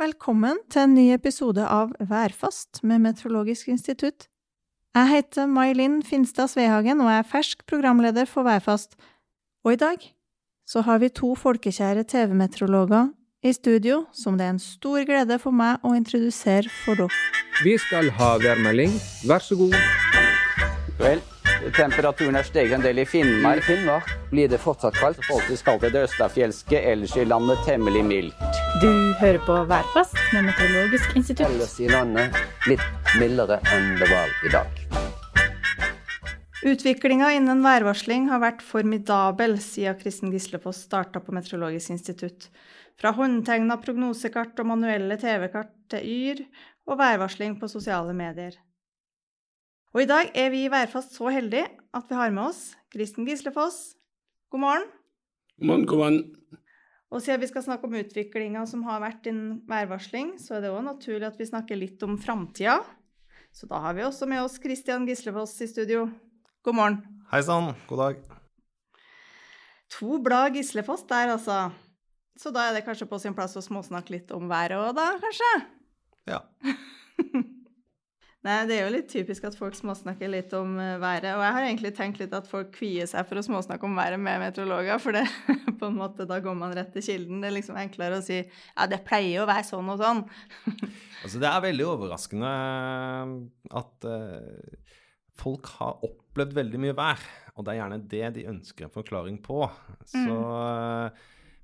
Velkommen til en ny episode av Værfast med Meteorologisk institutt. Jeg heter May-Linn Finstad Svehagen og er fersk programleder for Værfast. Og i dag så har vi to folkekjære TV-meteorologer i studio som det er en stor glede for meg å introdusere for dere. Vi skal ha værmelding. Vær så god. Vel, temperaturen er steget en del i Finnmark. I Finnmark Blir det fortsatt kaldt? Faktisk kaldt i det østafjelske, ellers i landet temmelig mildt. Du hører på Værfast med Meteorologisk institutt. ellers i landet litt mildere enn det var i dag. Utviklinga innen værvarsling har vært formidabel siden Kristen Gislefoss starta på Meteorologisk institutt. Fra håndtegna prognosekart og manuelle TV-kart til Yr og værvarsling på sosiale medier. Og i dag er vi i Værfast så heldige at vi har med oss Kristen Gislefoss. God morgen. God morgen, god morgen. Og siden vi skal snakke om utviklinga som har vært innen værvarsling, så er det òg naturlig at vi snakker litt om framtida. Så da har vi også med oss Kristian Gislefoss i studio. God morgen. Hei sann, god dag. To blad Gislefoss der, altså. Så da er det kanskje på sin plass å småsnakke litt om været òg, da, kanskje? Ja. Nei, det er jo litt typisk at folk småsnakker litt om eh, været. Og jeg har egentlig tenkt litt at folk kvier seg for å småsnakke om været med meteorologer, for det på en måte, da går man rett til kilden. Det er liksom enklere å si ja, det pleier å være sånn og sånn. Altså, det er veldig overraskende at uh, folk har opplevd veldig mye vær, og det er gjerne det de ønsker en forklaring på. Så eh,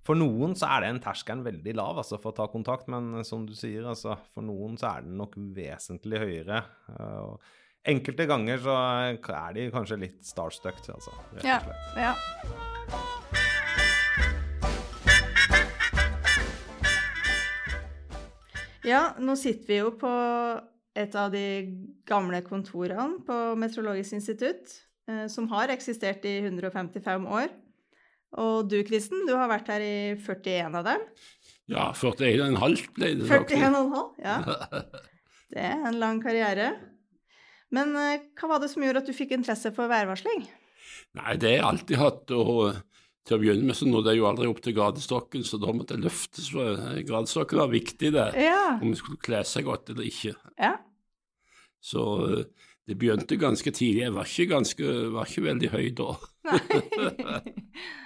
for noen så er den terskelen veldig lav altså, for å ta kontakt, men som du sier, altså, for noen så er den nok vesentlig høyere. Eh, og enkelte ganger så er de kanskje litt starstuck, altså. Rett Ja, og slett. ja. Ja, nå sitter vi jo på et av de gamle kontorene på Meteorologisk institutt, eh, som har eksistert i 155 år. Og du, Kristen, du har vært her i 41 av dem. Ja, 41,5 ble det sagt. 41,5, ja. Det er en lang karriere. Men eh, hva var det som gjorde at du fikk interesse for værvarsling? Nei, det har jeg alltid hatt. og til å begynne med så nådde jeg jo aldri opp til gradestokken, så da måtte jeg løftes. for Gradestokken var viktig, det. Ja. Om vi skulle kle seg godt eller ikke. Ja. Så eh, det begynte ganske tidlig. Jeg var ikke, ganske, var ikke veldig høy da. Nei.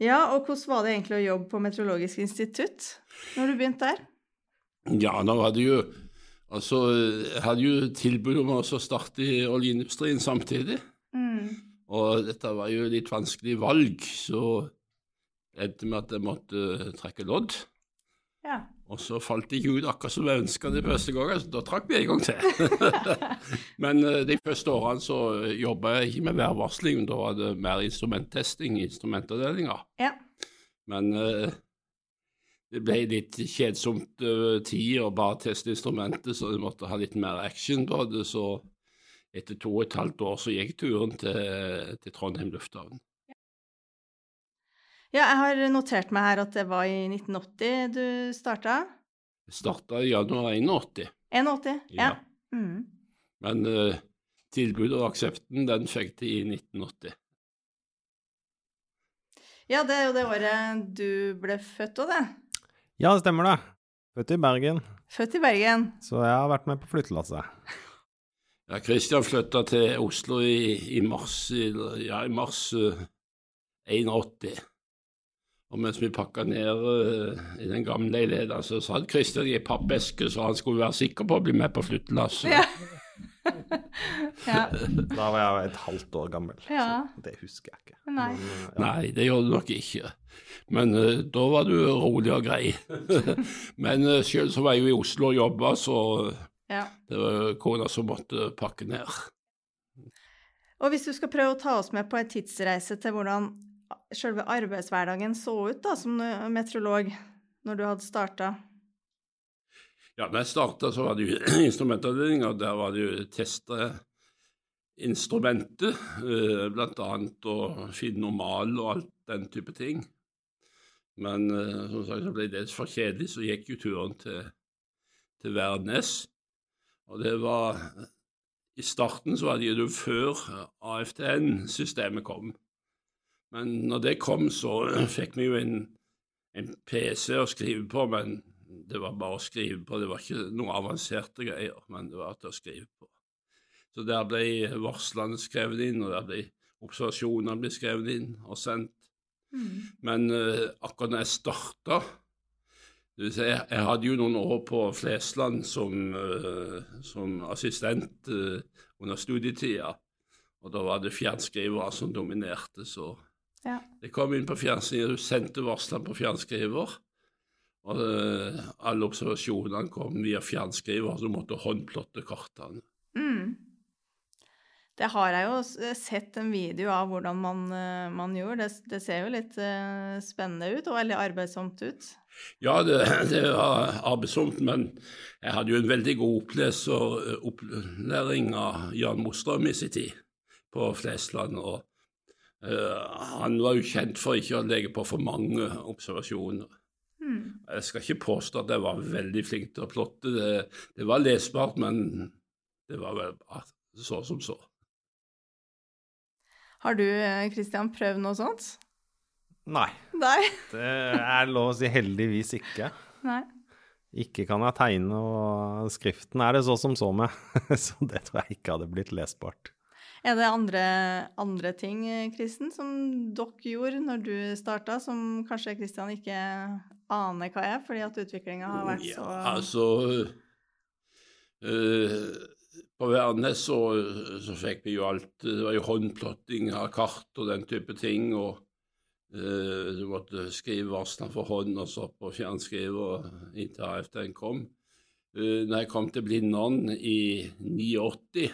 ja, og hvordan var det egentlig å jobbe på Meteorologisk institutt når du begynte der? Ja, nå var det jo Altså, jeg hadde jo tilbud om å starte i oljeindustrien samtidig. Mm. Og dette var jo litt vanskelig valg, så endte med at jeg måtte trekke lodd. Ja. Og så falt det ikke ut akkurat som jeg ønska det første gangen, så da trakk vi en gang til. Men eh, de første årene så jobba jeg ikke med værvarsling, da var det mer instrumenttesting i instrumentavdelinga. Ja. Men eh, det ble litt kjedsomt over tid å bare teste instrumentet, så jeg måtte ha litt mer action på det. Så etter to og et halvt år så gikk turen til, til Trondheim lufthavn. Ja, jeg har notert meg her at det var i 1980 du starta. Jeg starta i januar 81, 81? Ja. Ja. Mm. men uh, tilbudet og aksepten den fikk de i 1980. ja, det er jo det året du ble født òg, det. Ja, det stemmer det. Født i Bergen, Født i Bergen. så jeg har vært med på flyttelasset. Ja, Kristian flytta til Oslo i, i mars, i, ja, i mars uh, 81. Og mens vi pakka ned uh, i den gamle leiligheten, så satt Kristian i ei pappeske, så han skulle være sikker på å bli med på flyttelasset. Ja. ja. Da var jeg et halvt år gammel, Ja. så det husker jeg ikke. Nei. Men, eh, ja. Nei, det gjorde du nok ikke. Men uh, da var du rolig og grei. Men uh, sjøl så var jeg jo i Oslo og jobba, så ja. det var kona som måtte pakke ned. Og hvis du skal prøve å ta oss med på en tidsreise til hvordan selve arbeidshverdagen så ut da, som meteorolog når du hadde starta? Ja, når jeg starta, så var det jo instrumentavdelinga. Der var det jo testa instrumentet, eh, å finne normal og alt den type ting. Men eh, som sagt så ble det for kjedelig, så gikk jo turen til, til Værnes. Og det var I starten så var det jo før AFTN-systemet kom. Men når det kom, så fikk vi jo en, en PC å skrive på, men det var bare å skrive på. Det var ikke noe avanserte greier, men det var til å skrive på. Så der ble varslene skrevet inn, og der ble observasjonene ble skrevet inn og sendt. Men uh, akkurat når jeg starta jeg hadde jo noen år på Flesland som, eh, som assistent eh, under studietida, og da var det fjernskrivere som dominerte, så Ja. Det kom inn på fjernskriver, sendte varslene på fjernskriver, og eh, alle observasjonene kom via fjernskriver, så du måtte håndplotte kartene. Mm. Det har jeg jo sett en video av hvordan man, eh, man gjorde. Det, det ser jo litt eh, spennende ut og veldig arbeidsomt ut. Ja, det, det var arbeidsomt, men jeg hadde jo en veldig god oppleser, opplæring av Jan Mostrøm i sin tid på Flesland. og eh, Han var jo kjent for ikke å legge på for mange observasjoner. Mm. Jeg skal ikke påstå at jeg var veldig flink til å plotte. Det, det var lesbart, men det var vel så som så. Har du, Kristian, prøvd noe sånt? Nei, Nei. det er lov å si heldigvis ikke. Nei. Ikke kan jeg tegne, og skriften er det så som så med. Så det tror jeg ikke hadde blitt lesbart. Er det andre, andre ting, Kristen, som dere gjorde når du starta, som kanskje Kristian ikke aner hva er, fordi at utviklinga har vært så Ja, altså øh, På Værnes så, så fikk vi jo alt Det var jo håndplotting av kart og den type ting. og øh, Du måtte skrive varsler for hånd og så på fjernskriver inntil AFT-en kom. Uh, når jeg kom til Blindern i 89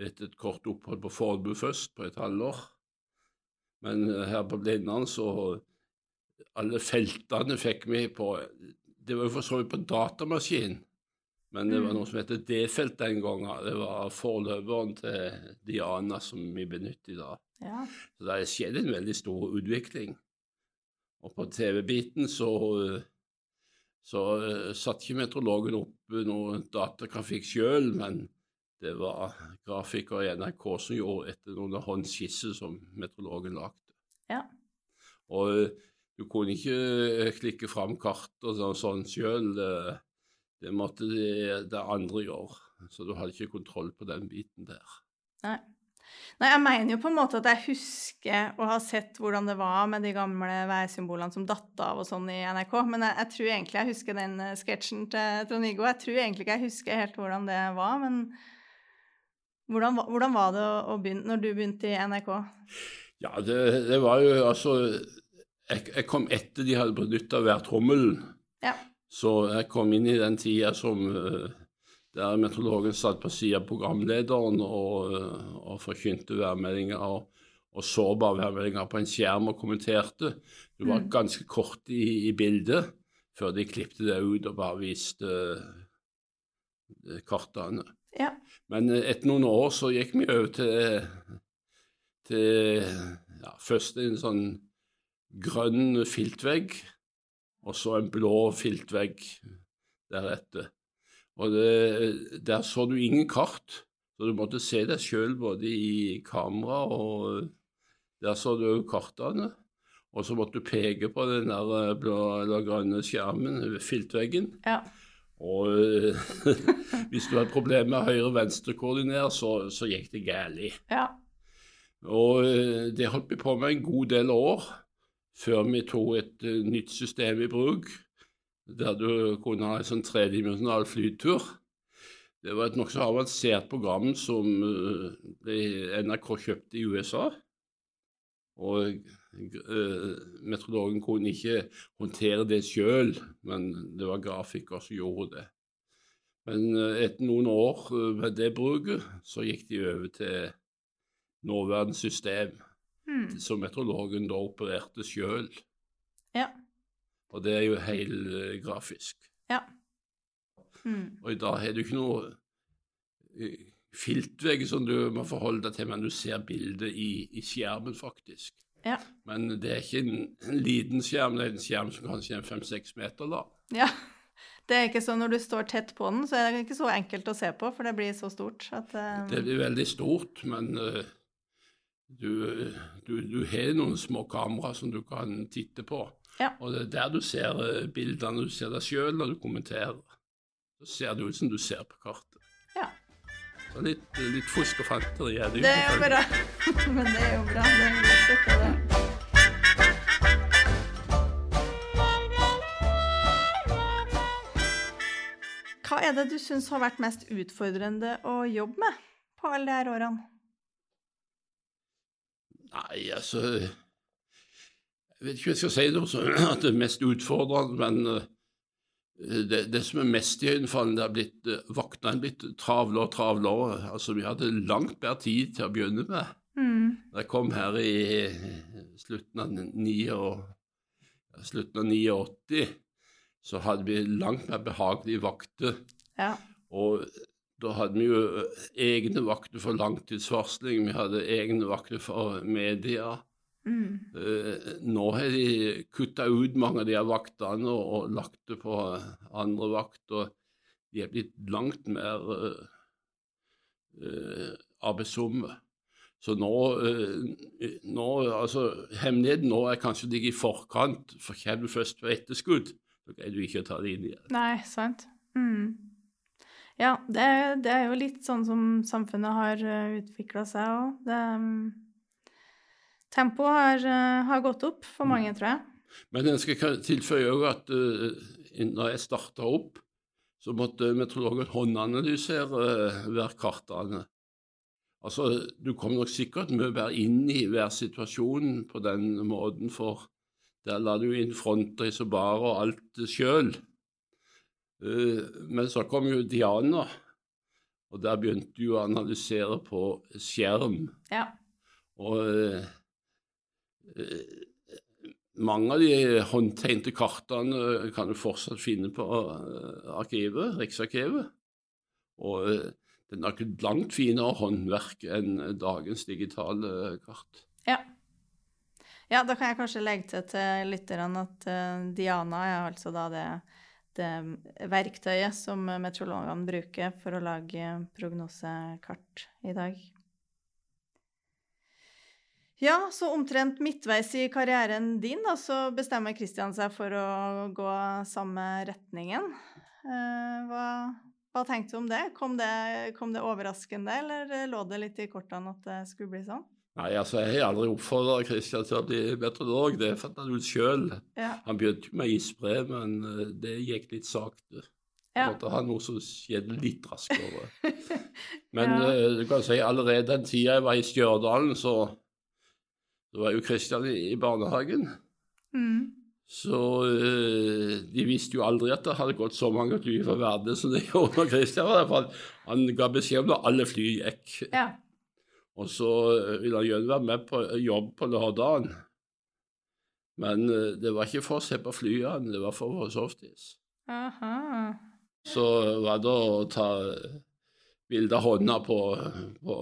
etter et kort opphold på Fornebu først, på et halvår. Men eh, her på Blindern så alle feltene fikk vi på Det var jo for så vidt på datamaskin, men det var noe som heter D-felt den gangen. Det var forløperen til Diana som vi benytter i dag. Ja. Så det har skjedd en veldig stor utvikling. Og på TV-biten så, så satte satt ikke meteorologen opp noe datagrafikk sjøl, men det var grafikere i NRK som gjorde etter noen håndskisser som meteorologen lagde. Ja. Og eh, du kunne ikke eh, klikke fram kart og sånn, sånn sjøl. Det måtte det, det andre gjøre. Så du hadde ikke kontroll på den biten der. Nei. Nei, jeg mener jo på en måte at jeg husker å ha sett hvordan det var med de gamle værsymbolene som datt av og sånn i NRK, men jeg, jeg tror egentlig jeg husker den eh, sketsjen til Trond-Viggo. Jeg tror egentlig ikke jeg husker helt hvordan det var, men hvordan, hvordan var det å, begynne når du begynte i NRK? Ja, det, det var jo altså jeg, jeg kom etter de hadde benytta værtrommelen. Ja. Så jeg kom inn i den tida som eh, der meteorologen satt på sida av programlederen og, eh, og forkynte værmeldinger og, og så bare værmeldinger på en skjerm og kommenterte. Det var Mm. ganske kort i, i bildet før de klipte det ut og bare viste eh, kartene. Ja. Men eh, etter noen år så gikk vi over til, til ja, først en sånn grønn filtvegg, og så en blå filtvegg deretter. Og det, der så du ingen kart, så du måtte se deg sjøl både i kamera og der så du kartene. Og så måtte du peke på den der eh, blå eller grønne skjermen, filtveggen. Ja. Og eh, hvis du hadde problemer med høyre-venstre-koordinere, så, så gikk det galt. ja. Og eh, det holdt vi på med en god del år før vi tok et eh, nytt system i bruk, der du kunne ha en sånn tredimensjonal flytur. Det var et nokså avansert program som NRK kjøpte i USA. Og meteorologen kunne ikke håndtere det sjøl, men det var grafikere som gjorde det. Men eh, etter noen år eh, med det bruket, så gikk de over til nåværende system, Hmm. som meteorologen da opererte sjøl. Ja. Og det er jo helgrafisk. Ja. Mm. Og i dag har du ikke noe eh, filtvegg som du må forholde deg til, men du ser bildet i, i skjermen, faktisk. Ja. Men det er ikke en, en liten skjerm, det er en skjerm som kanskje er fem-seks meter lang. ja. Det er ikke sånn når du står tett på den, så er det ikke så enkelt å se på, for det blir så stort at uh... Det blir veldig stort, men uh, du, du, du har noen små kamera som du kan titte på. Ja. Og det er der du ser eh, bildene, du ser deg sjøl når du kommenterer. Så ser det ut som du ser på kartet. Litt, litt fusk og fanteri er det jo. Det er jo bra. Men det er jo bra. Det er jo støtte det. Hva er det du syns har vært mest utfordrende å jobbe med på alle de her årene? Nei, altså Jeg vet ikke hva jeg skal si det, som at det er mest utfordrende, men eh, det, det som er mest iøynefallende, er blitt eh, vaktene er blitt travlere og travlere. Altså, vi hadde langt bedre tid til å begynne med. Mm. Da jeg kom her i ni slutten av 89, så hadde vi langt mer behagelige vakter. Ja. Og da hadde vi jo egne vakter for langtidsvarsling, vi hadde egne vakter for media. Mm. Eh, nå har de kutta ut mange av de vaktene og, og lagt det på andre vakter. De er blitt langt mer uh, uh, arbeidsomme. Så nå, uh, nå altså, Hemmeligheten nå er kanskje å ligge i forkant, for kommer du først på etterskudd, så greier du ikke å ta det inn igjen. Nei, sant. Mm. Ja, det, det er jo litt sånn som samfunnet har utvikla seg òg. Tempoet har, eh, har gått opp for mange, tror jeg. Men jeg skal tilføye også at uh, når jeg starta opp, så måtte meteorologen håndanalysere uh, hver kartene. Altså, du kom nok sikkert mye bedre inn i hver situasjon på den måten, for der la du inn fronter, isobarer og alt sjøl. Men så kom jo Diana, og der begynte du å analysere på skjerm. Ja. Og eh, eh, mange av de håndtegnte kartene kan du fortsatt finne på eh, arkivet, Riksarkivet. Og eh, det er nok langt finere håndverk enn dagens digitale kart. Ja. ja, da kan jeg kanskje legge til til lytterne at eh, Diana er altså da det, det verktøyet som meteorologene bruker for å lage prognosekart i dag. Ja, så omtrent midtveis i karrieren din da, så bestemmer Kristian seg for å gå samme retningen. Eh, hva, hva tenkte du om det? Kom, det? kom det overraskende, eller lå det litt i kortene at det skulle bli sånn? Nei, altså, Jeg har aldri oppfordra Kristian til å bli meteorolog, det fant han ut sjøl. Ja. Han begynte med isbrev, men eh, det gikk litt sakte. Ja. Måtte ha noe som skjedde litt raskere. Men Ja. eh, du kan si allerede den tida jeg var i Stjørdalen, så, så var jo Kristian i, barnehagen. Mm. Så eh, de visste jo aldri at det hadde gått så mange fly fra verden som det gjorde når Kristian var der. for Han, ga beskjed om da alle fly gikk. Ja. Og så eh, ville han gjerne være med på jobb på lørdagen. Men eh, det var ikke for å se på flyene, det var for å få softis. Aha. Så var det å ta bilde av hånda på, på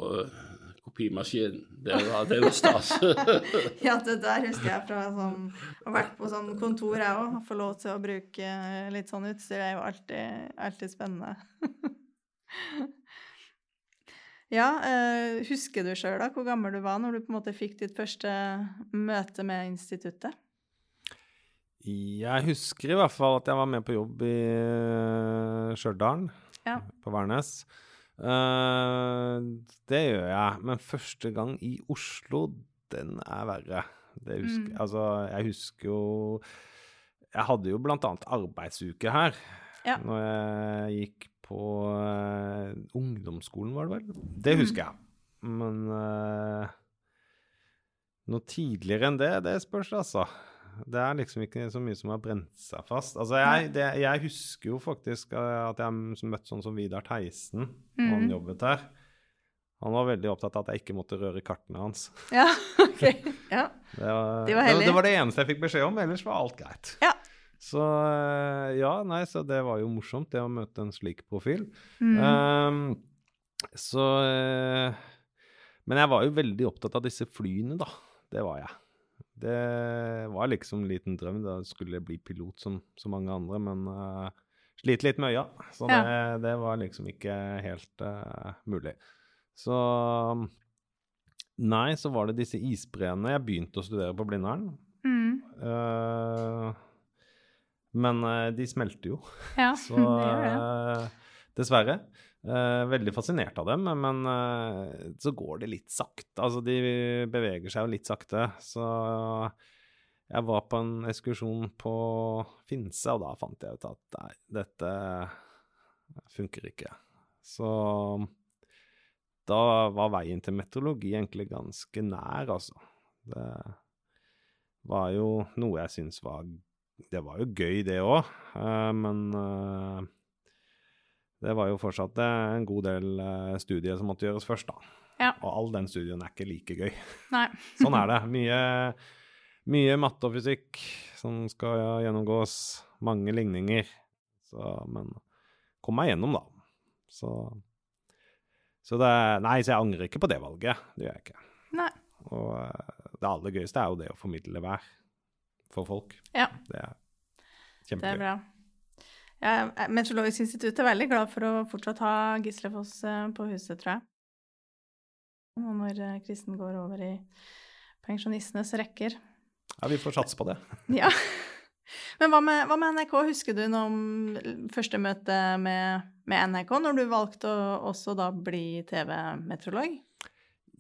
kopimaskinen. Det var, det var stas. Ja, det der husker jeg fra sånn Å ha vært på sånn kontor, jeg òg. Få lov til å bruke litt sånn utstyr er jo alltid, alltid spennende. ja, eh, husker du sjøl da hvor gammel du var når du på en måte fikk ditt første møte med instituttet? Jeg husker i hvert fall at jeg var med på jobb i uh, Stjørdal, Ja. på Værnes. Eh, det gjør jeg, men første gang i Oslo, den er verre. Det husker, Mm. Altså, jeg husker jo Jeg hadde jo blant annet arbeidsuke her Ja. når jeg gikk på uh, ungdomsskolen, var det vel? Det husker jeg. Men uh, noe tidligere enn det, det spørs, altså. Det er liksom ikke så mye som har brent seg fast. Altså, jeg, det, jeg husker jo faktisk eh, at jeg møtte sånn som Vidar Theisen, mm. han jobbet her. Han var veldig opptatt av at jeg ikke måtte røre kartene hans. Ja, OK. Ja. Det var, De var det, det var det eneste jeg fikk beskjed om, ellers var alt greit. Ja. Så eh, ja, nei, så det var jo morsomt, det å møte en slik profil. Mm. Um, så eh, Men jeg var jo veldig opptatt av disse flyene, da. Det var jeg. Det var liksom en liten drøm. Da skulle jeg bli pilot som så mange andre, men uh, sliter litt med øya. Så det, det var liksom ikke helt uh, mulig. Så Nei, så var det disse isbreene. Jeg begynte å studere på Blindern. Mm. Uh, men eh, de smelter jo. Ja, Så det gjør det. eh, dessverre. Eh, veldig fascinert av dem, men eh, så går det litt sakte. Altså, de beveger seg jo litt sakte. Så jeg var på en ekskursjon på Finse, og da fant jeg ut at nei, dette funker ikke. Så da var veien til meteorologi egentlig ganske nær, altså. Det var jo noe jeg syns var Det var jo gøy, det òg, men eh, det var jo fortsatt eh, en god del eh, studier som måtte gjøres først, da. Ja. Og all den studien er ikke like gøy. Nei. Sånn er det. Mye, mye matte og fysikk som skal gjennomgås. Mange ligninger. Så, men kom meg gjennom, da. Så, så det Nei, så jeg angrer ikke på det valget. Det gjør jeg ikke. Nei. Og eh, det aller gøyeste er jo det å formidle vær for folk. Ja, Det er det er bra. Ja, Meteorologisk institutt er veldig glad for å fortsatt ha Gislefoss eh, på huset, tror jeg. Og når eh, Kristen går over i pensjonistenes rekker. Ja, vi får satse på det. Ja. Men hva med, hva med NRK? Husker du noe om første møte med, med NRK, når du valgte å også da bli TV-meteorolog?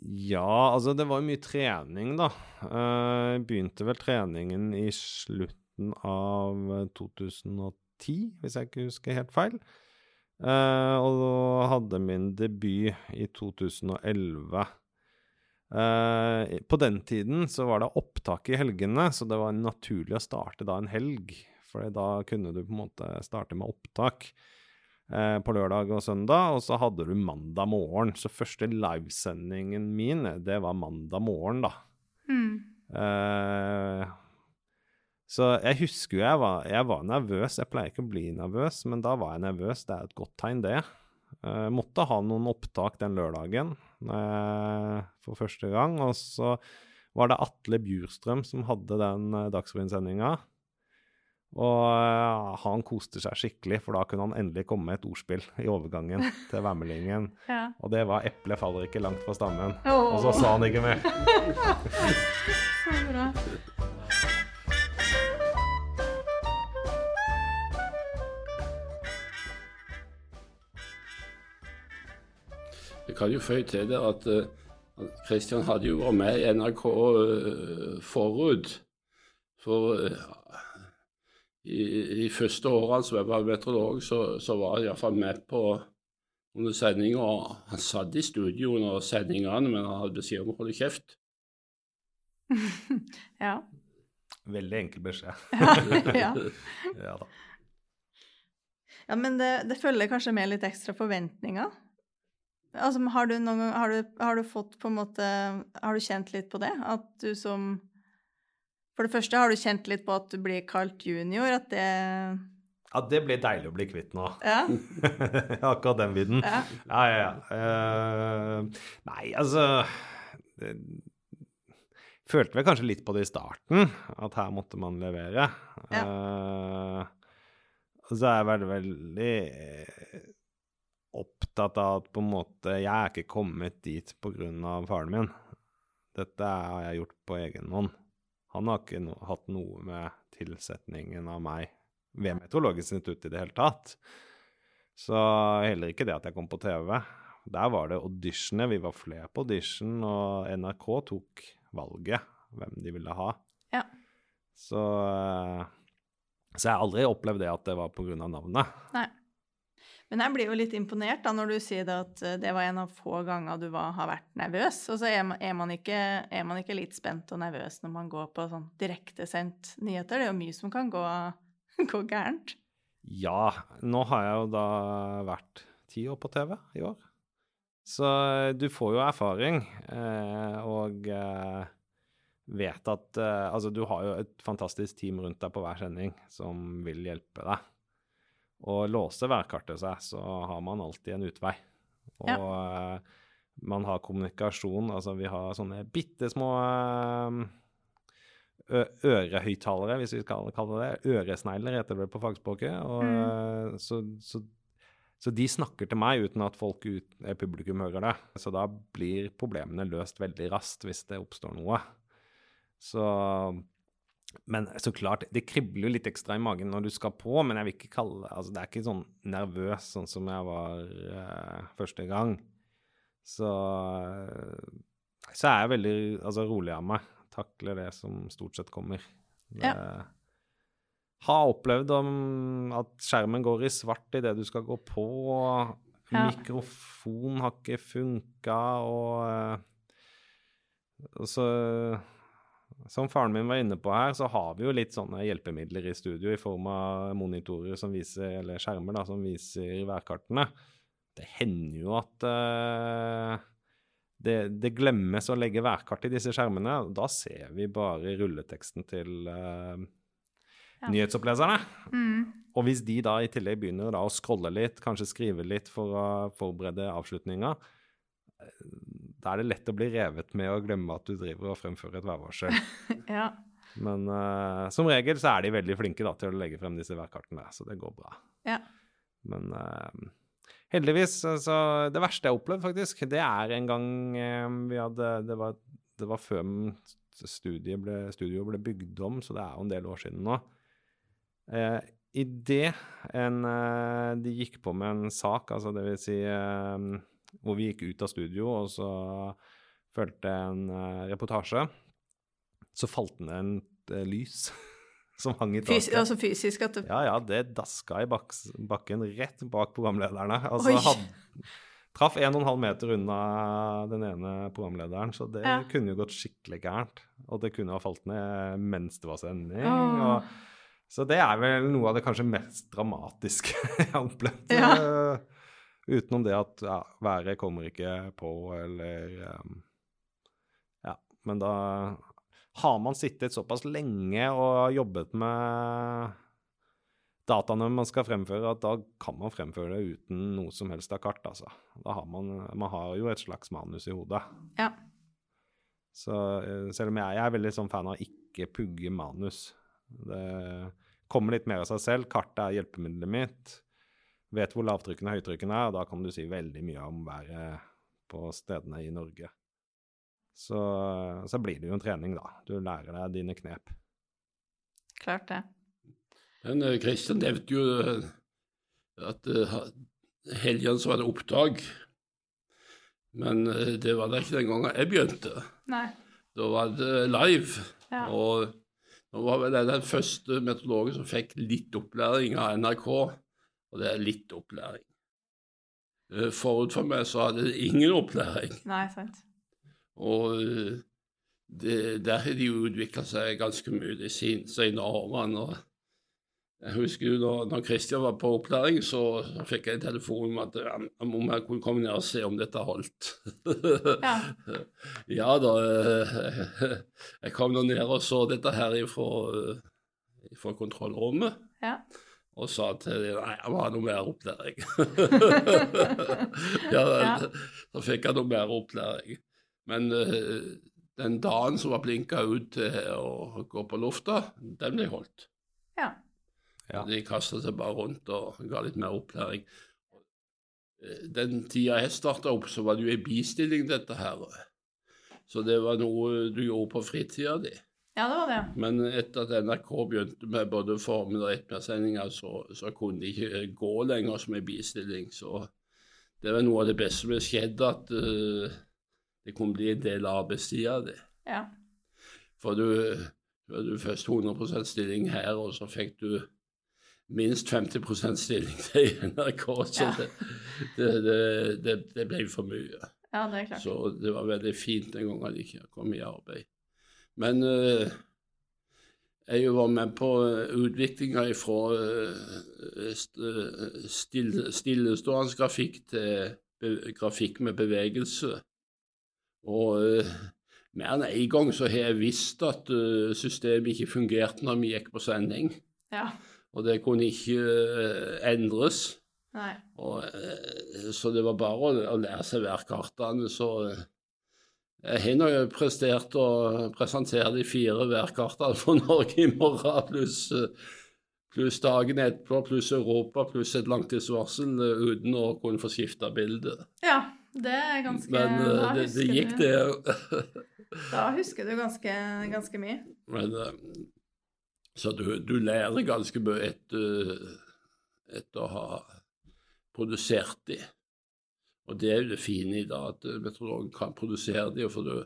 Ja, altså det var mye trening, da. Eh, Jeg begynte vel treningen i slutten av 2010, hvis jeg ikke husker helt feil. Uh, og hadde min debut i 2011. Uh, på den tiden så var det opptak i helgene, så det var naturlig å starte da en helg. For da kunne du på en måte starte med opptak uh, på lørdag og søndag, og så hadde du mandag morgen. Så første livesendingen min, det var mandag morgen, da. Mm. Eh, så jeg husker jo jeg var, jeg var nervøs. Jeg pleier ikke å bli nervøs, men da var jeg nervøs. Det er et godt tegn, det. Jeg måtte ha noen opptak den lørdagen eh, for første gang. Og så var det Atle Bjurstrøm som hadde den eh, Dagsrevyen-sendinga. Og eh, han koste seg skikkelig, for da kunne han endelig komme med et ordspill i overgangen til værmeldingen. Ja. Og det var 'eplet faller ikke langt fra stammen'. Oh. Og så sa han ikke mer. Så bra. Jeg kan jo føye til det at Kristian Christian hadde jo vært med i NRK eh, forut. For eh, i de første årene som jeg var meteorolog, så, så var jeg iallfall med på under sendinga. Han satt i studio under sendingene, men han hadde beskjed om å holde kjeft. Ja. Veldig enkel beskjed. ja. Ja da. ja, men det, det følger kanskje med litt ekstra forventninger? Altså, har du noen har du, har du fått på en måte Har du kjent litt på det? At du som For det første, har du kjent litt på at du blir kalt junior? At det Ja, det blir deilig å bli kvitt nå. Ja. Akkurat den vidden. ja. Ja, ja, ja. Uh, nei, altså det, Følte vel kanskje litt på det i starten, at her måtte man levere. Eh, og så er jeg veldig, veldig opptatt av at på en måte Jeg er ikke kommet dit av faren min. Dette har jeg gjort på egen hånd. Han har ikke no hatt noe med tilsetningen av meg ved Meteorologisk institutt i det hele tatt. Så heller ikke det at jeg kom på TV. Der var det auditionet. Vi var flere på audition, og NRK tok valget hvem de ville ha. Ja. Så, eh, så jeg har aldri opplevd det at det var pga. navnet. Nei. Men jeg blir jo litt imponert da når du sier det at eh, det var en av få ganger du var, har vært nervøs. Og så er man, er, man ikke, er man ikke litt spent og nervøs når man går på sånn direktesendt nyheter? Det er jo mye som kan gå, gå gærent. Ja, nå har jeg jo da vært ti år på TV i år. Så eh, du får jo erfaring, eh, og vet at Altså, du har jo et fantastisk team rundt deg på hver sending som vil hjelpe deg. Og låser værkartet seg, så har man alltid en utvei. Og ja. man har kommunikasjon. Altså, vi har sånne bitte små eh, ørehøyttalere, hvis vi skal kalle det det. Øresnegler heter det på fagspråket. Og, mm. så, så, så de snakker til meg uten at folk ut, eh, publikum hører det. Så da blir problemene løst veldig raskt hvis det oppstår noe. Så Men så klart, det kribler jo litt ekstra i magen når du skal på, men jeg vil ikke kalle det altså Det er ikke sånn nervøs sånn som jeg var uh, første gang. Så eh, Så er jeg veldig altså, rolig av meg. Takler det som stort sett kommer. Det, Ja. Har opplevd om at skjermen går i svart idet du skal gå på. Ja. Mikrofon har ikke funka, og, eh, og så som faren min var inne på her, så har vi jo litt sånne hjelpemidler i studio i form av monitorer som viser, eller skjermer da, som viser værkartene. Det hender jo at uh, det, det glemmes å legge værkart i disse skjermene. og Da ser vi bare rulleteksten til eh, Ja. nyhetsoppleserne. Mm. Og hvis de da i tillegg begynner da å scrolle litt, kanskje skrive litt for å forberede avslutninga, da er det lett å bli revet med og glemme at du driver og fremfører et værvarsel. Ja. Men uh, som regel så er de veldig flinke da, til å legge frem disse værkartene, så det går bra. Ja. Men uh, heldigvis altså, Det verste jeg har opplevd, faktisk, det er en gang uh, vi hadde Det var, det var før studiet ble, studio ble bygd om, så det er jo en del år siden nå. Uh, Idet en de gikk på med en sak, altså det vil si hvor vi gikk ut av studio, og så fulgte en eh, reportasje, så falt det ned en eh, lys som hang i taket. taket. altså fysisk at det Ja, ja, det daska i bak bakken rett bak programlederne. Altså, Oi. had, traff 1,5 meter unna den ene programlederen, så det Ja. kunne jo gått skikkelig gærent. Og det kunne ha falt ned mens det var sending. Oh. Og, så det er vel noe av det kanskje mest dramatiske jeg har opplevd. Ja. Utenom det at ja, været kommer ikke på, eller eh, Ja, men da har man sittet såpass lenge og jobbet med dataene man skal fremføre, at da kan man fremføre det uten noe som helst av kart, altså. Da har man, man har jo et slags manus i hodet. Ja. Så eh, selv om jeg, jeg er veldig sånn fan av å ikke pugge manus. Det kommer litt mer av seg selv. Kartet er hjelpemiddelet mitt. Vet hvor lavtrykkene og høytrykkene er, og da kan du si veldig mye om været på stedene i Norge. Så, så blir det jo en trening, da. Du lærer deg dine knep. Klart det. Men eh, Kristian nevnte jo eh, at uh, helgen så var det opptak. Men eh, det var det ikke den gangen jeg begynte. Nei. Da var det live. Ja. Og nå var vel jeg den første meteorologen som fikk litt opplæring av NRK. Og det er litt opplæring. Eh, Forut for meg så hadde det ingen opplæring. Nei, sant. Og eh, det, der har de jo utvikla seg ganske mye de sen- senere årene. og Jeg husker jo når, når Kristian var på opplæring, så, fikk jeg en telefon om at om jeg kunne komme ned og se om dette holdt. Ja. ja da, eh, jeg kom nå ned og så dette her ifra, ifra kontrollrommet. Ja. Og sa til dem nei, jeg må ha noe mer opplæring. ja, Ja. Så fikk jeg noe mer opplæring. Men uh, den dagen som var blinka ut til å gå på lufta, den ble holdt. Ja. Ja. De kasta seg bare rundt og ga litt mer opplæring. Eh, Den tida jeg starta opp, så var det jo ei bistilling, dette her. Så det var noe du gjorde på fritida di. Ja, det var det. Men etter at NRK begynte med både formiddag- og ettermiddagssendinger, så, så kunne de ikke gå lenger som en bistilling. Så det var noe av det beste som skjedde, at uh, det kunne bli en del av arbeidstida di. Ja. For du, du først 100% stilling her, og så fikk du minst 50 stilling til NRK. Så Ja. det, det, det, det, ble for mye. ja, det er klart. Så det var veldig fint den gangen jeg ikke kom i arbeid. Men eh, jeg var med på utviklinga fra still, stillestående grafikk til grafikk med bevegelse. Og eh, mer enn én gang så har jeg visst at eh, systemet ikke fungerte når vi gikk på sending. Ja. Og det kunne ikke eh, endres. Nei. Og, eh, så det var bare å, lære seg værkartene. Så eh, jeg har jo prestert å presentere de fire værkartene for Norge i morgen, pluss plus dagen etterpå, pluss Europa, pluss et langtidsvarsel, eh, uten å kunne få skifta bilde. Ja, det er ganske Men eh, da det, det gikk, du- det. Da husker du ganske, ganske mye. Men eh, Så du, du lærer ganske mye etter, etter å ha produsert de. Og det er jo det fine i dag, at meteorologen kan produsere det. for da,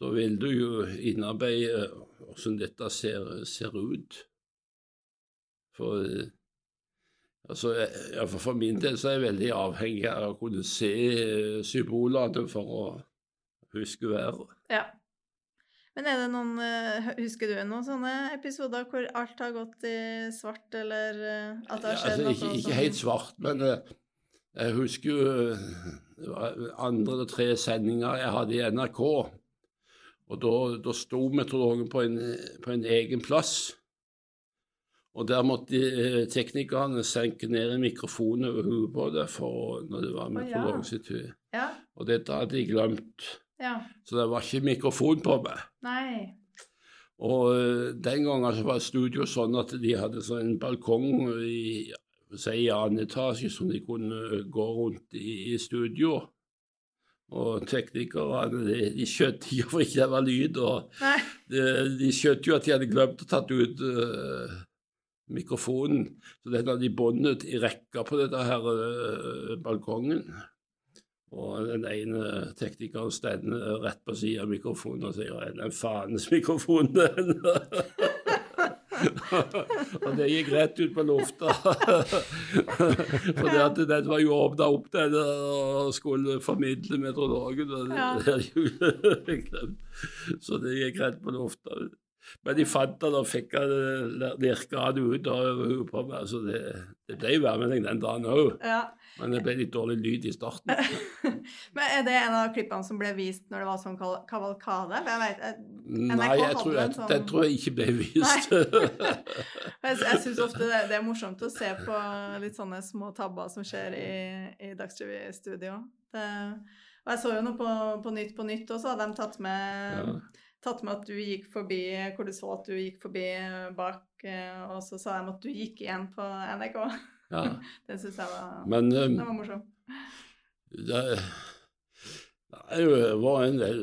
da vil du jo innarbeide hvordan dette ser, ser ut. For eh, altså, jeg- for, min del så er jeg veldig avhengig av å kunne se eh, symbolene for å huske været. Ja. Men er det noen eh, Husker du noen sånne episoder hvor alt har gått i svart, eller eh, at det har Ja, altså, noe ikke, ikke helt svart, men eh, jeg husker jo eh, andre eller tre sendinger jeg hadde i NRK. Og da, da sto meteorologen på en, på en egen plass. Og der måtte eh, teknikerne senke ned en mikrofon over hodet på det for, når det var meteorologen sitt tur. Ja. Og dette hadde de glemt, ja. så det var ikke mikrofon på meg. Nei. Og eh, den gangen så var studio sånn at de hadde sånn en balkong i, si, i annen etasje som de kunne gå rundt i, i studio. Og teknikerne de, de skjønte jo hvorfor ikke det var lyd. og de, de skjønte jo at de hadde glemt å tatt ut uh, mikrofonen. Så den hadde de båndet i rekka på denne her uh, balkongen. Og den ene teknikeren stender rett på siden av mikrofonen og sier 'Den faens mikrofon, den. og det gikk rett ut på lufta. For det at den var jo åpna opp den og skulle formidle meteorologen. Så det gikk rett på lufta. Men de fant den og fikk den lirka den ut av hodet på meg. Så det, det ble værmelding den dagen òg. Ja. Men det ble litt dårlig lyd i starten. Men er det en av klippene som ble vist når det var sånn kavalkade? Jeg vet, Nei, jeg tror, jeg, sånn- den tror jeg ikke ble vist. jeg, jeg syns ofte det, det er morsomt å se på litt sånne små tabber som skjer i, i Dagsrevy-studio. Og jeg så jo noe på, på Nytt på Nytt også, hadde de tatt med, Ja. tatt med at du gikk forbi Hvor du så at du gikk forbi bak, eh, og så sa de at du gikk igjen på NRK. Ja. Det syns jeg var, Men det um, var morsomt. det, det var en del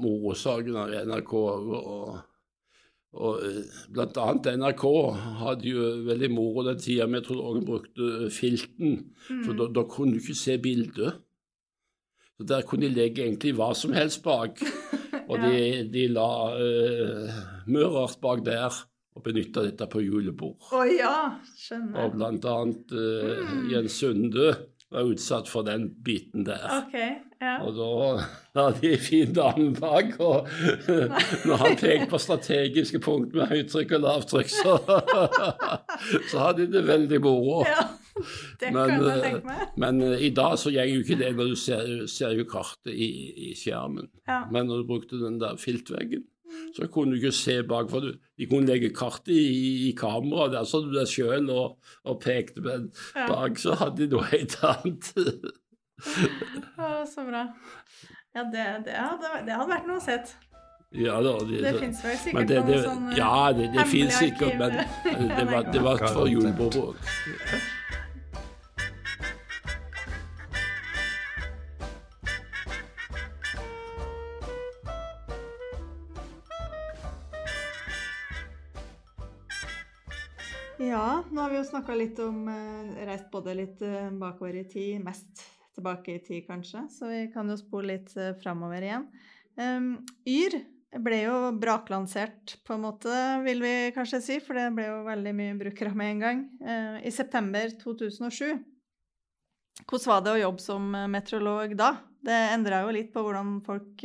morsaker morosaker i NRK. Og, og eh, blant annet NRK hadde jo veldig moro den tida meteorologen brukte filten. For Mm. da, da kunne du ikke se bildet. Så Der kunne de legge egentlig hva som helst bak. Og de, de la uh, Mørart bak der og benytta dette på julebord. Å ja! skjønner. Og blant annet eh, Mm. Jens Sunde var utsatt for den biten der. OK. Ja. Og da hadde de en fin dame bak, og når han pekte på strategiske punkt med høytrykk og lavtrykk, så, så hadde de det veldig moro. ja. Det Men, kan jeg eh, tenke meg. Men eh, i dag så går jo ikke det når du ser, ser jo kartet i, i skjermen. Ja. Men når du brukte den der filtveggen, så kunne du ikke se bak. For de kunne legge kartet i, i kameraet, der så du deg sjøl og, og pekte, men Ja. bak så hadde de noe helt annet. Å, så bra. Ja, det, det, hadde, det hadde vært noe å sett. ja da, det, Det fins vel men sikkert det, det, noen sånn eh, Ja, det, det fins sikkert, men arkiv. men det var, det var for julebord. Ja, nå har vi jo snakka litt om eh, Reist både litt eh, bakover i tid, mest tilbake i tid, kanskje. Så vi kan jo spole litt eh, framover igjen. Um, Yr ble jo braklansert, på en måte, vil vi kanskje si, for det ble jo veldig mye brukere med en gang. uh, I september 2007. Hvordan var det å jobbe som meteorolog da? Det endra jo litt på hvordan folk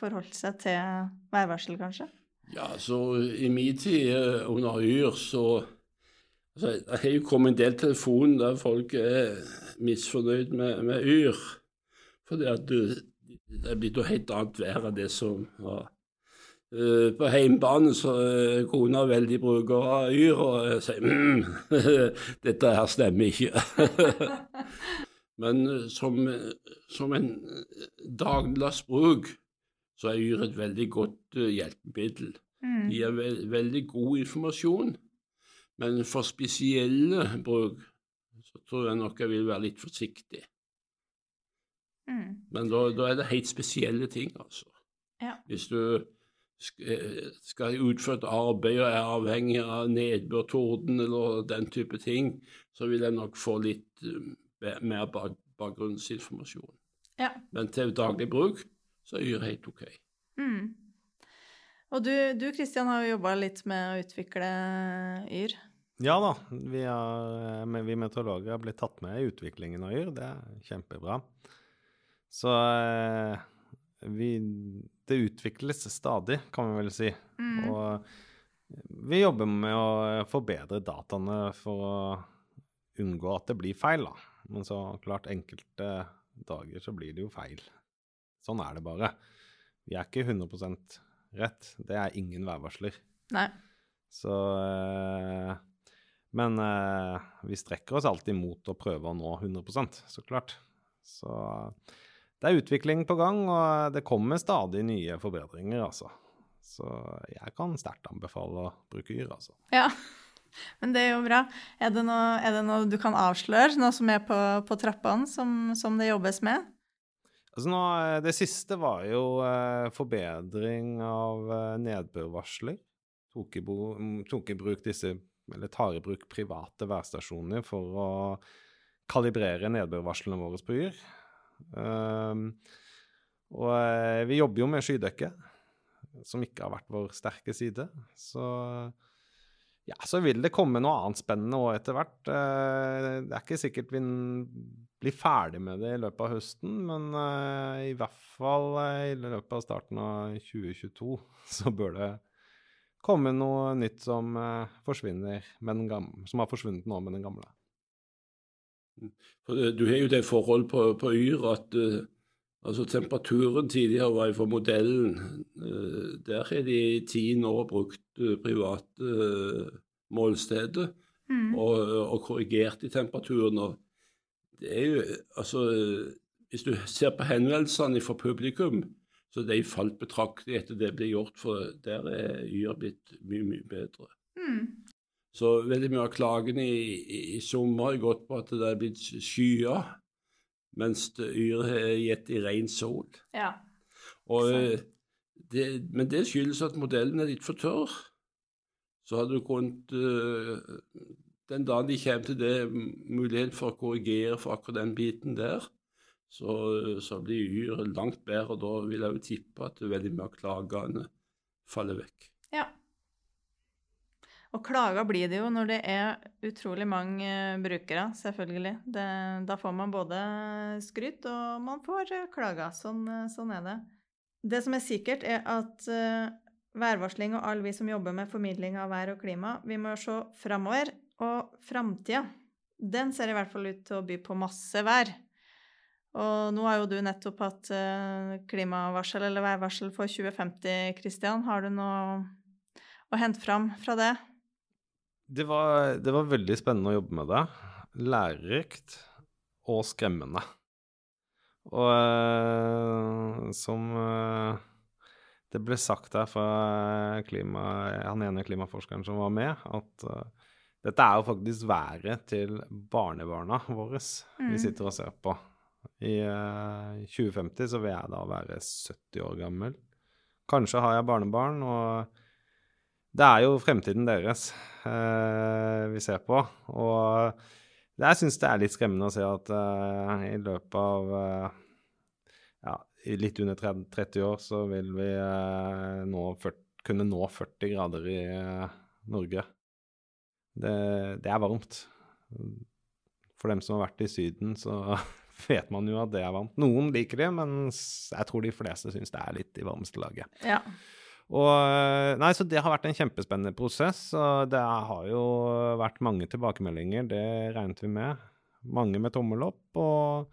forholdt seg til værvarsel, kanskje? Ja, så i min tid under Yr, så altså, Det har jo kommet en del telefon der folk er misfornøyd med, med Yr. Fordi at du, det er blitt noe helt annet vær enn det som var. Uh, på hjemmebane så er kona veldig bruker av Yr, og sier mm, dette her stemmer ikke. Men uh, som, som en eh, dagligdags bruk så er Yr et veldig godt eh, hjelpemiddel. Mm. De gir ve veldig god informasjon, men for spesielle bruk så tror jeg nok jeg vil være litt forsiktig. Mm. Men da, da er det helt spesielle ting, altså. Ja. Hvis du eh, skal utføre et arbeid og er avhengig av nedbør, torden eller den type ting, så vil jeg nok få litt eh, mer bak bakgrunnsinformasjon. Ja. Men til daglig bruk så er Yr helt OK. Mm. Og du, du Kristian, har jo jobba litt med å utvikle Yr. Ja da, vi, har, vi meteorologer har blitt tatt med i utviklingen av Yr. Det er kjempebra. Så eh, vi Det utvikles stadig, kan vi vel si. Mm. Og vi jobber med å forbedre dataene for å unngå at det blir feil, da. Men så klart, enkelte dager så blir det jo feil. Sånn er det bare. Vi er ikke 100% rett. Det er ingen værvarsler. Nei. Så eh, Men eh, vi strekker oss alltid mot å prøve å nå 100 så klart. Så det er utvikling på gang, og det kommer stadig nye forbedringer, altså. Så jeg kan sterkt anbefale å bruke Yr, altså. Ja, men det er jo bra. Er det noe, er det noe du kan avsløre, noe som er på, på trappene, som, som det jobbes med? Altså nå, eh, det siste var jo eh, forbedring av eh, nedbørvarsler. Tok i, mm, tok i bruk disse, eller tar i bruk private værstasjoner for å kalibrere nedbørvarslene våre på Yr. Um, og eh, vi jobber jo med skydekke, som ikke har vært vår sterke side. Så ja, så vil det komme noe annet spennende òg etter hvert. Eh, Det er ikke sikkert vi blir ferdig med det i løpet av høsten, men eh, i hvert fall i løpet av starten av 2022 så bør det komme noe nytt som eh, forsvinner med den gamle, som har forsvunnet nå med den gamle. Eh, Du har jo det forhold på, på Yr at uh, altså temperaturen tidligere var for modellen. Uh, der har de i ti år brukt uh, private målsteder Mm. og, og korrigert i temperaturen. og det er jo, altså, Hvis du ser på henvendelsene fra publikum, så de falt betraktelig etter det ble gjort, for der er Yr blitt mye, mye bedre. Mm. Så veldig mye av klagene i, i, i sommer har gått på at det er blitt skyet, mens Yr har gitt i ren sol. Ja. Og, eh, det, men det skyldes at modellen er litt for tørr. Så hadde du kunnet eh, Den dagen de kommer til det, mulighet for å korrigere for akkurat den biten der, så, så blir Yr langt bedre. og Da vil jeg jo tippe at veldig mye av klagene faller vekk. ja. Og klager blir det jo når det er utrolig mange eh, brukere, selvfølgelig. Det, da får man både skryt og man får eh, klager. Sånn, eh, sånn er det. Det som er sikkert, er at værvarsling og alle vi som jobber med formidling av vær og klima, vi må se framover. Og framtida, den ser i hvert fall ut til å by på masse vær. Og nå har jo du nettopp hatt eh, klimavarsel eller værvarsel for 2050, Kristian. Har du noe å hente fram fra det? Det var, det var veldig spennende å jobbe med det. Lærerikt og skremmende. Og eh, som eh, det ble sagt her fra klima, han ene klimaforskeren som var med, at eh, dette er jo faktisk været til barnebarna våre vi Mm. sitter og ser på. I uh, 2050 så vil jeg da være 70 år gammel. Kanskje har jeg barnebarn, og det er jo fremtiden deres uh, vi ser på. Og jeg syns det er litt skremmende å se at uh, i løpet av eh, ja, litt under 30, 30 år så vil vi eh, nå 40, kunne nå 40 grader i eh, Norge. Det, det er varmt. For dem som har vært i Syden, så vet man jo at det er varmt. Noen liker det, men jeg tror de fleste syns det er litt i varmeste laget. Ja. Og, eh, nei, så Det har vært en kjempespennende prosess. og Det har jo vært mange tilbakemeldinger, det regnet vi med. Mange med tommel opp, og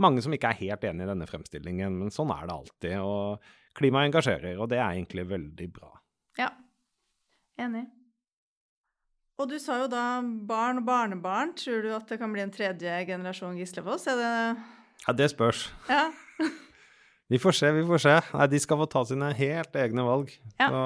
mange som ikke er helt enig i denne fremstillingen. Men sånn er det alltid. og Klimaet engasjerer, og det er egentlig veldig bra. ja. Enig. Og du sa jo da barn og barnebarn. Tror du at det kan bli en tredje generasjon Gislefoss? Er det Ja, Det spørs. Ja. Vi får se, vi får se. Nei, de skal få ta sine helt egne valg. Ja. Så,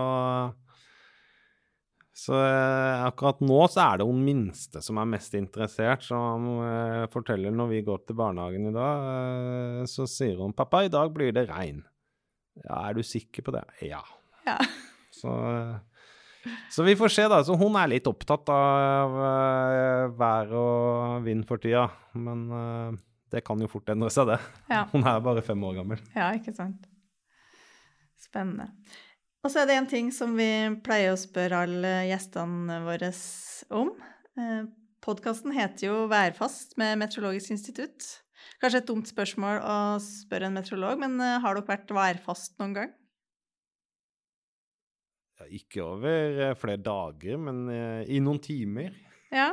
så eh, akkurat nå så er det hun minste som er mest interessert, som eh, forteller når vi går til barnehagen i dag, eh, så sier hun 'Pappa, i dag blir det regn'. Ja, er du sikker på det? Ja. ja. Så, så vi får se, da. Så hun er litt opptatt av uh, vær og vind for tida. Men uh, det kan jo fort endre seg, det. Ja. Hun er bare fem år gammel. Ja, ikke sant. Spennende. Og så er det en ting som vi pleier å spørre alle gjestene våre om. Eh, Podkasten heter jo Værfast med Meteorologisk institutt. Kanskje et dumt spørsmål å spørre en meteorolog, men har dere vært værfast noen gang? Ikke over eh, flere dager, men eh, i noen timer. Ja,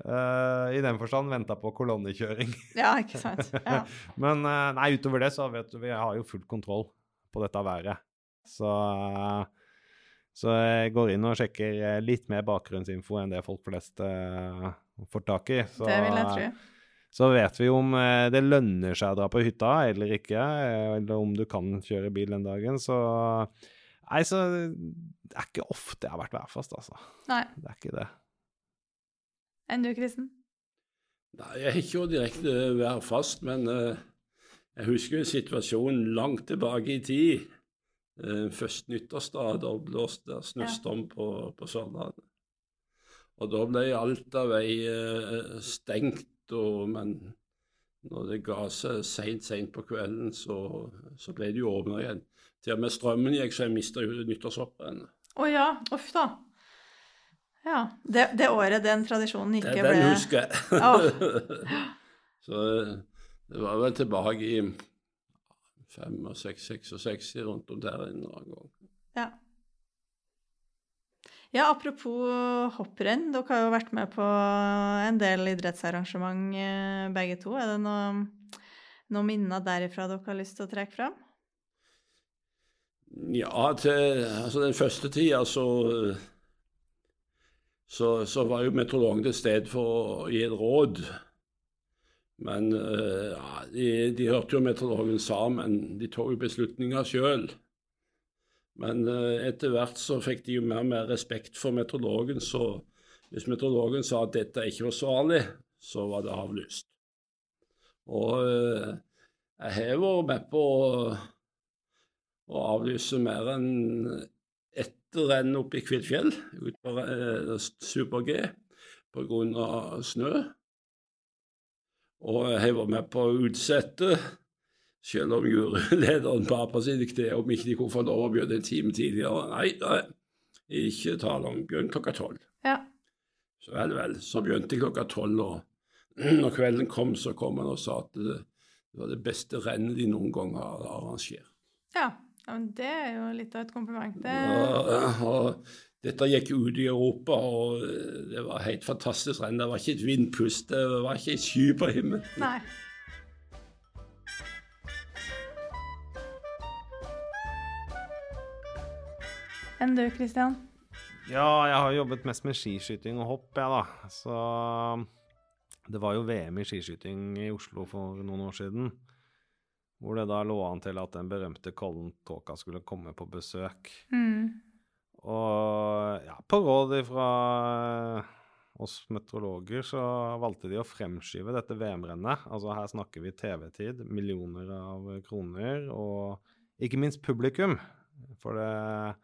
uh, I den forstand venta på kolonnekjøring. ja ikke sant. Ja. Men uh, nei, utover det så vet du, vi har jo full kontroll på dette været. Så, uh, så jeg går inn og sjekker litt mer bakgrunnsinfo enn det folk flest får tak i. Så, Det vil jeg tro. så vet vi om det lønner seg å dra på hytta eller ikke, eller om du kan kjøre bil den dagen. Så Nei, så det er ikke ofte jeg har vært værfast, altså. Nei. Det er ikke det. Enn du, Kristen? Nei, jeg er ikke jo direkte værfast, men uh, jeg husker jo situasjonen langt tilbake i tid. Uh, først nyttårsdag, da blåste det snøstorm på, på Sørlandet. Og da ble alt av vei eh, stengt, og, men når det ga seg seint, seint på kvelden, så, så ble det jo åpna igjen. Til og med strømmen gikk, så jeg mista nyttårshopprennet. Å ja, uff da. Ja. Det, det året den tradisjonen ikke ble den husker jeg. Oh. så eh, det var vel tilbake i 65-66, rundt om der en eller annen gang. Ja. Ja, apropos hopprenn. Dere har jo vært med på en del idrettsarrangement eh, begge to. Er det noen noe minner derifra dere har lyst til å trekke fram? Ja, til altså den første tida så, så, så var jo meteorologen til stede for å gi et råd. Men eh, ja, de, de hørte jo meteorologen sa, men de tok jo beslutninger sjøl. Men eh, etter hvert så fikk de jo mer og mer respekt for meteorologen, så hvis meteorologen sa at dette ikke var svarlig, så var det avlyst. Og eh, jeg har vært med på å avlyse mer enn ett renn oppe i Kvitfjell, ut på eh, Super-G, pga. snø. Og jeg var med på å utsette, selv om jurylederen ba på sine kne om ikke de kunne få lov å begynne en time tidligere. Nei, nei, ikke tale om begynn klokka tolv. Ja. Så vel, vel. Så begynte jeg klokka tolv, og når kvelden kom, så kom han og sa at det, det var det beste rennet de noen gang har arrangert. Ja. Ja, men det er jo litt av et kompliment. Det... Og, og dette gikk ut i Europa, og det var helt fantastisk renn. Det var ikke et vindpust, det var ikke et sky på himmelen. Nei. Enn du, Kristian? Ja, jeg har jobbet mest med skiskyting og hopp, jeg, da. Så det var jo VM i skiskyting i Oslo for noen år siden. Hvor det da lå an til at den berømte Colin Tåka skulle komme på besøk. Mm. Og ja, på råd fra oss meteorologer så valgte de å fremskyve dette VM-rennet. Altså her snakker vi TV-tid, millioner av kroner, og ikke minst publikum. For det,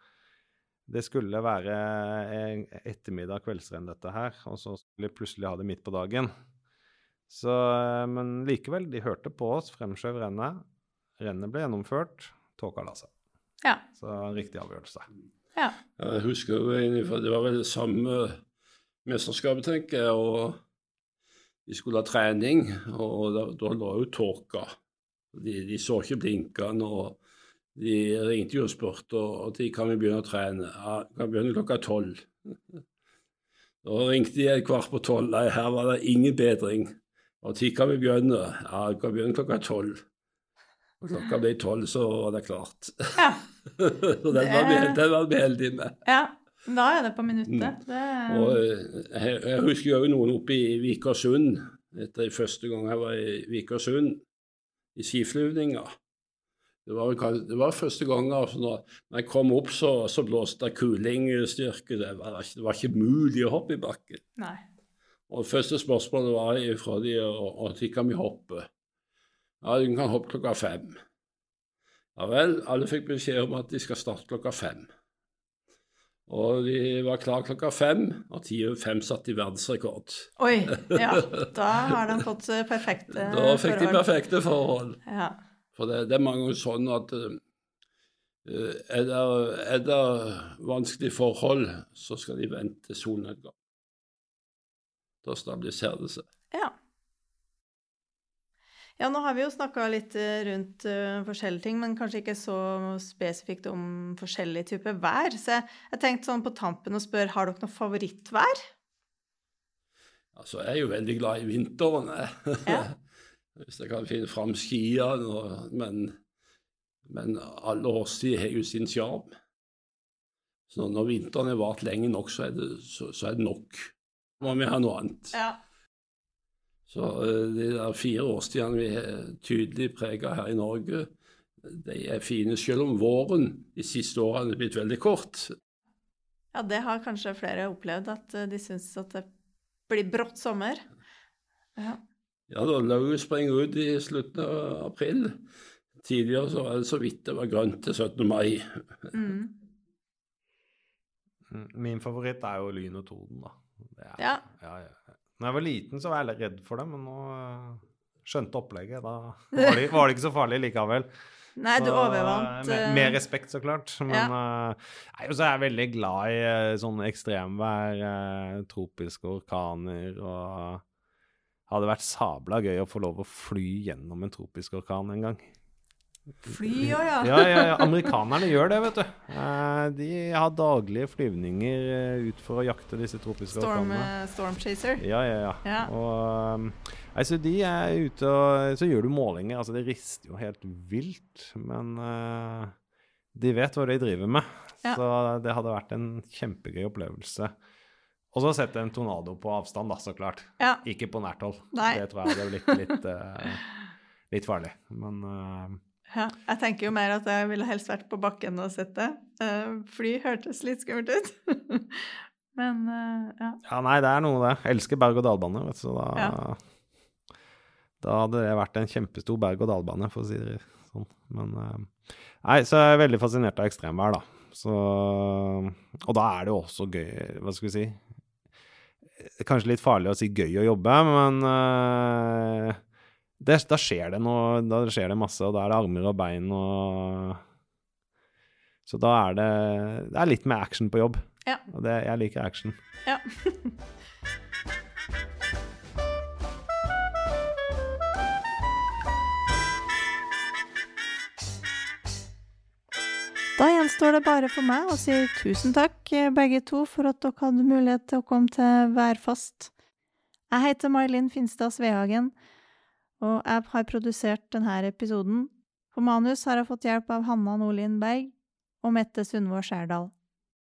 det skulle være ettermiddag kveldsrenn, dette her, og så skulle de plutselig ha det midt på dagen. Så, men likevel, de hørte på oss, fremskjøv rennet. Rennet ble gjennomført, tåka la seg. Ja. Så en riktig avgjørelse. ja. Jeg husker jo egentlig, for det var vel det samme mesterskapet, tenker jeg, og de skulle ha trening, og da, da lå jo tåka. De, de så ikke blinkene, og de ringte jo og spurte og de kan vi begynne å trene. Ja, vi kan begynne klokka tolv. Da ringte de et kvart på tolv. Nei, her var det ingen bedring. Og tikka vi begynner? Ja, vi kan begynne klokka tolv. Og klokka ble tolv, så var det klart. ja. så den var, vi, den var vi heldige med. Ja. Da er det på minuttet. Det... Og eh, jeg, jeg husker jo noen oppe i Vikersund. Dette er første gang jeg var i Vikersund, i skiflyvninga. Det var, det var første gang altså, når, når jeg kom opp, så, så blåste det kulingstyrke. Det var, ikke- det var ikke mulig å hoppe i bakken. Nei. Og det første spørsmålet var fra de og, når kan vi hoppe? Ja, du kan hoppe klokka fem. Ja vel, alle fikk beskjed om at de skal starte klokka fem. Og de var klar klokka fem, og ti over fem satte de verdensrekord. Oi, ja. Da har de fått perfekte forhold. Da fikk de perfekte forhold. Ja. For det, det er mange ganger sånn at uh, er, det, er det vanskelige forhold, så skal de vente solnedgang. Da stabiliserer det seg. Ja. Ja, nå har vi jo snakka litt eh, rundt uh, forskjellige ting, men kanskje ikke så spesifikt om forskjellige typer vær. Så jeg, jeg tenkte sånn på tampen og spør, har dere noe favorittvær? Altså, jeg er jo veldig glad i vinteren, jeg. Ja. Hvis jeg kan finne fram skiene, men, men alle årstider har jo sin sjarm. Så når vinteren har vart lenge nok, så er det, så, så er det nok. Må vi ha noe annet. Ja. Så eh, de der fire årstidene vi er tydelig prega her i Norge, de er fine, selv om våren de siste årene er blitt veldig kort. ja, det har kanskje flere opplevd, at eh, de syns at det blir brått sommer. Ja. Ja, da lauvet springer ut i slutten av april. Tidligere så var det så vidt det var grønt til 17. mai. Mm. Mm, Min favoritt er jo Lyn og torden, da. Er, Ja. Ja, ja. Når jeg var liten, så var jeg redd for det, men nå eh, skjønte opplegget. Da var det, var det ikke så farlig likevel. Nei, du overvant Med, eh, med respekt, så klart. Men ja. uh, så er jeg veldig glad i sånne sånn ekstremvær, uh, tropiske orkaner og Hadde vært sabla gøy å få lov å fly gjennom en tropisk orkan en gang. Fly ja. Ja, ja, ja. Amerikanerne gjør det, vet du. Eh, de har daglige flyvninger eh, ut for å jakte disse tropiske Storm, orkanene. eh, storm Chaser. Ja, ja, ja. Og så de er ute og Så gjør du målinger. Altså, det rister jo helt vilt, men uh, de vet hva de driver med. Så det hadde vært en kjempegøy opplevelse. Og så sette en tornado på avstand, da, så klart. Ja. Ikke på nært hold. Nei. Det tror jeg hadde blitt litt, uh, litt farlig. Men eh, Ja, jeg tenker jo mer at jeg ville helst vært på bakken og sett det. Eh, fly hørtes litt skummelt ut. Men eh, ja. Ja, nei, det er noe det. Jeg elsker berg-og-dal-bane, vet du, så da Ja. Da hadde det vært en kjempestor berg-og-dal-bane, for å si det sånn. Men eh, Nei, så er jeg veldig fascinert av ekstremvær, da. Så Og da er det jo også gøy, hva skal vi si Kanskje litt farlig å si gøy å jobbe, men det, da skjer det noe Da skjer det masse, og da er det armer og bein og Så da er det Det er litt mer action på jobb. Ja. Og det, jeg liker action. ja. Da gjenstår det bare for meg å si tusen takk, eh, begge to, for at dere hadde mulighet til å komme til Værfast. Jeg heter May-Linn Finstad Svehagen, og jeg har produsert denne episoden. På manus har jeg fått hjelp av Hanna Nordlien Berg og Mette Sundvår Skjærdal.